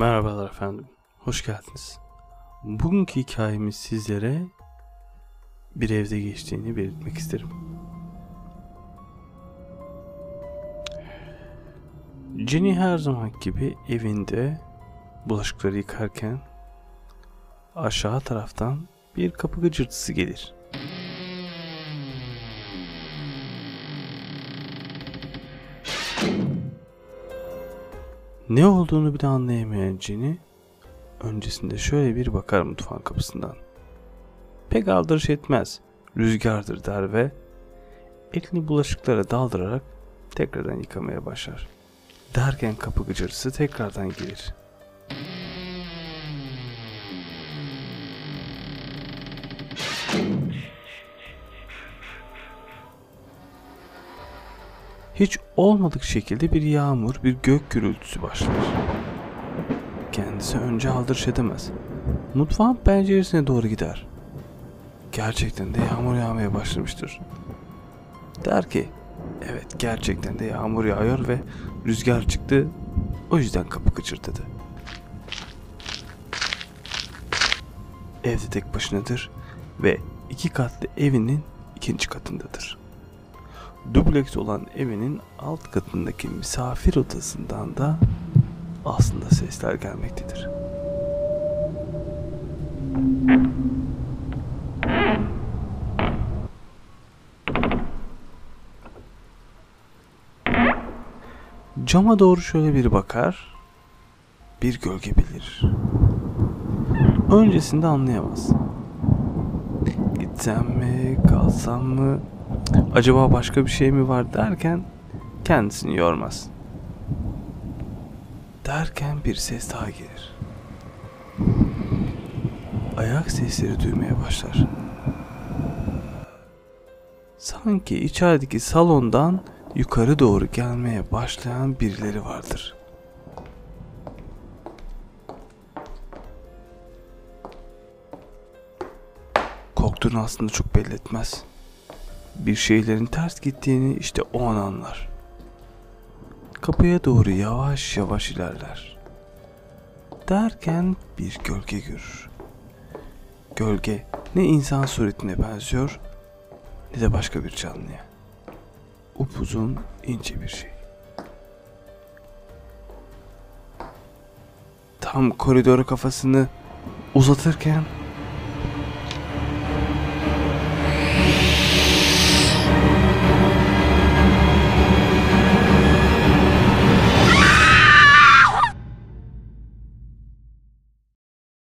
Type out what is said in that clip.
Merhabalar efendim. Hoş geldiniz. Bugünkü hikayemiz sizlere bir evde geçtiğini belirtmek isterim. Jenny her zaman gibi evinde bulaşıkları yıkarken aşağı taraftan bir kapı gıcırtısı gelir. Ne olduğunu bile anlayamayan Jenny öncesinde şöyle bir bakar mutfağın kapısından. Pek aldırış etmez, rüzgardır der ve elini bulaşıklara daldırarak tekrardan yıkamaya başlar. Derken kapı gıcırtısı tekrardan gelir. Hiç olmadık şekilde bir yağmur, bir gök gürültüsü başlar. Kendisi önce aldırış edemez. Mutfağın penceresine doğru gider. Gerçekten de yağmur yağmaya başlamıştır. Der ki, evet gerçekten de yağmur yağıyor ve rüzgar çıktı. O yüzden kapı gıcırdadı. Evde tek başınadır ve iki katlı evinin ikinci katındadır. Dubleks olan evinin alt katındaki misafir odasından da aslında sesler gelmektedir. Cama doğru şöyle bir bakar, bir gölge belirir. Öncesinde anlayamaz. Gitsem mi, kalsam mı, acaba başka bir şey mi var derken kendisini yormaz. Derken bir ses daha gelir. Ayak sesleri duymaya başlar. Sanki içerideki salondan yukarı doğru gelmeye başlayan birileri vardır. Korktuğunu aslında çok belli etmez. Bir şeylerin ters gittiğini işte o an anlar. Kapıya doğru yavaş yavaş ilerler. Derken bir gölge görür. Gölge ne insan suretine benziyor ne de başka bir canlıya. Upuzun ince bir şey. Tam koridora kafasını uzatırken